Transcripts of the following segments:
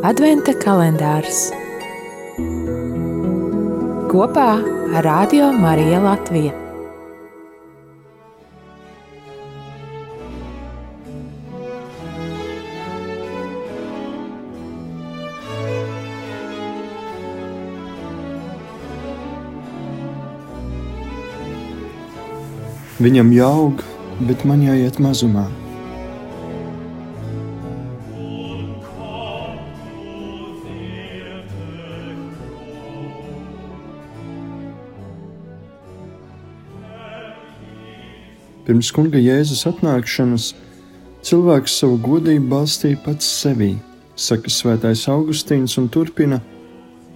Adventa kalendārs kopā ar Radio Mariju Latviju. Viņam jāaug, bet man jāiet mazumā. Pirms kunga Jēzus atnākšanas cilvēks savu godību balstīja pats sevī, saka Svētais Augustīns, un turpina: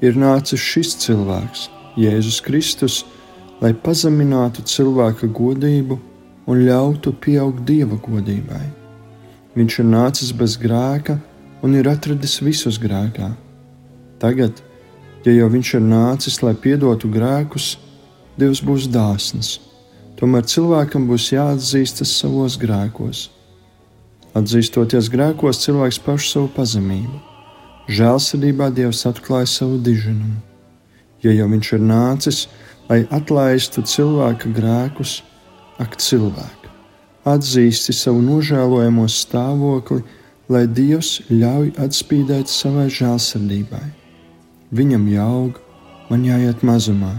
Ir nācis šis cilvēks, Jēzus Kristus, lai pazeminātu cilvēka godību un ļautu pieaugt dieva godībai. Viņš ir nācis bez grēka un ir atradis visus grēkā. Tagad, ja jau viņš ir nācis, lai piedotu grēkus, Dievs būs dāsns Tomēr cilvēkam būs jāatzīstas savos grēkos. Atzīstoties grēkos, cilvēks pauž savu pazemību. Žēlsirdībā Dievs atklāja savu diženumu. Ja jau viņš ir nācis, lai atlaistu cilvēka grēkus, ak, cilvēka, atzīsti savu nožēlojamo stāvokli, lai Dievs ļauj atspīdēt savai žēlsirdībai. Viņam jāaug, man jāiet mazumā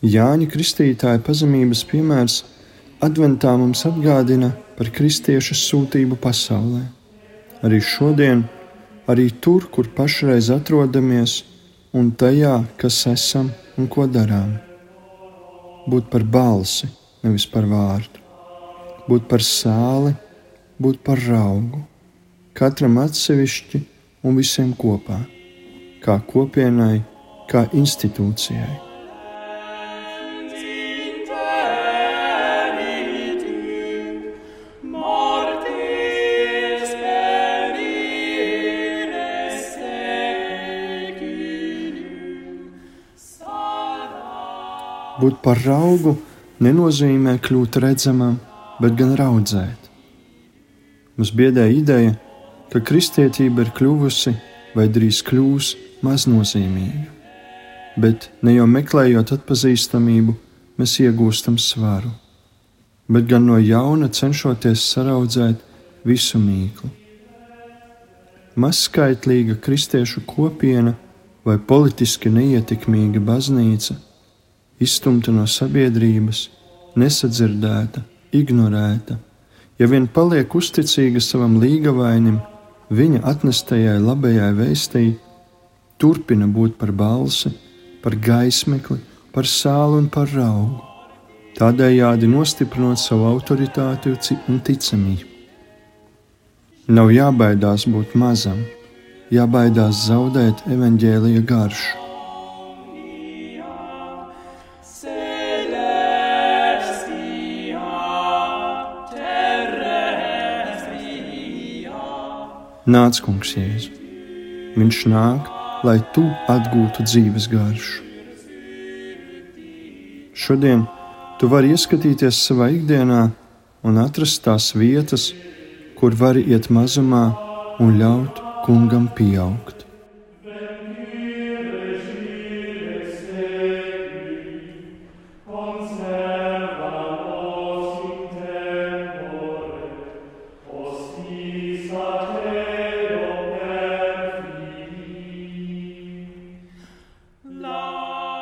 Jāņa Kristītāja pazemības piemērs Adventā mums atgādina par kristiešu sūtību pasaulē. Arī šodien, arī tur, kur pašreiz atrodamies, un tajā, kas esam un ko darām. Būt par balsi, nevis par vārdu, būt par sāli, būt par augu, katram atsevišķi un visiem kopā, kā kopienai, kā institūcijai. Būt par augu nenozīmē kļūt redzamam, bet gan raudzēt. Mums biedē ideja, ka kristietība ir kļuvusi vai drīz kļūs maznozīmīga, bet ne jau meklējot atpazīstamību, mēs iegūstam svaru, bet gan no jauna cenšoties saraudzēt visu mīklu. Mazskaitlīga kristiešu kopiena vai politiski neietekmīga baznīca izstumta no sabiedrības, nesadzirdēta, ignorēta, ja vien paliek uzticīga savam līgavainim, viņa atnestajai labajai vēstī, turpina būt par balsi, par gaismekli, par sāli un par augu, tādējādi nostiprinot savu autoritāti un ticamību. Nav jābaidās būt mazam, jābaidās zaudēt evaņģēlīja garšu. Nāc, kungs, Jēzu. Viņš nāk, lai tu atgūtu dzīves garšu. Šodien tu vari ieskatīties savā ikdienā un atrast tās vietas, kur vari iet mazumā un ļaut kungam pieaugt.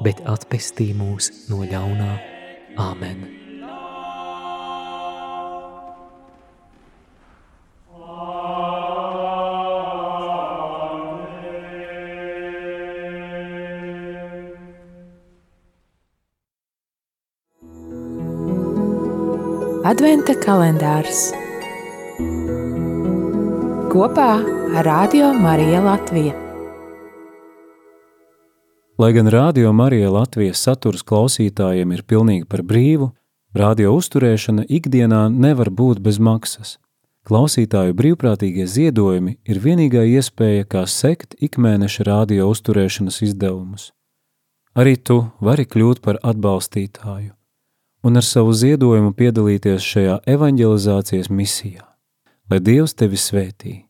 bet atpestī mūs no ļaunā. Āmen! Adventa kalendārs kopā ar Radio Mariju Latviju. Lai gan Radio Marija Latvijas saturs klausītājiem ir pilnīgi par brīvu, radio uzturēšana ikdienā nevar būt bez maksas. Klausītāju brīvprātīgie ziedojumi ir vienīgā iespēja, kā sekt ikmēneša radio uzturēšanas izdevumus. Arī tu vari kļūt par atbalstītāju un ar savu ziedojumu piedalīties šajā evanģelizācijas misijā. Lai Dievs tevi svētī!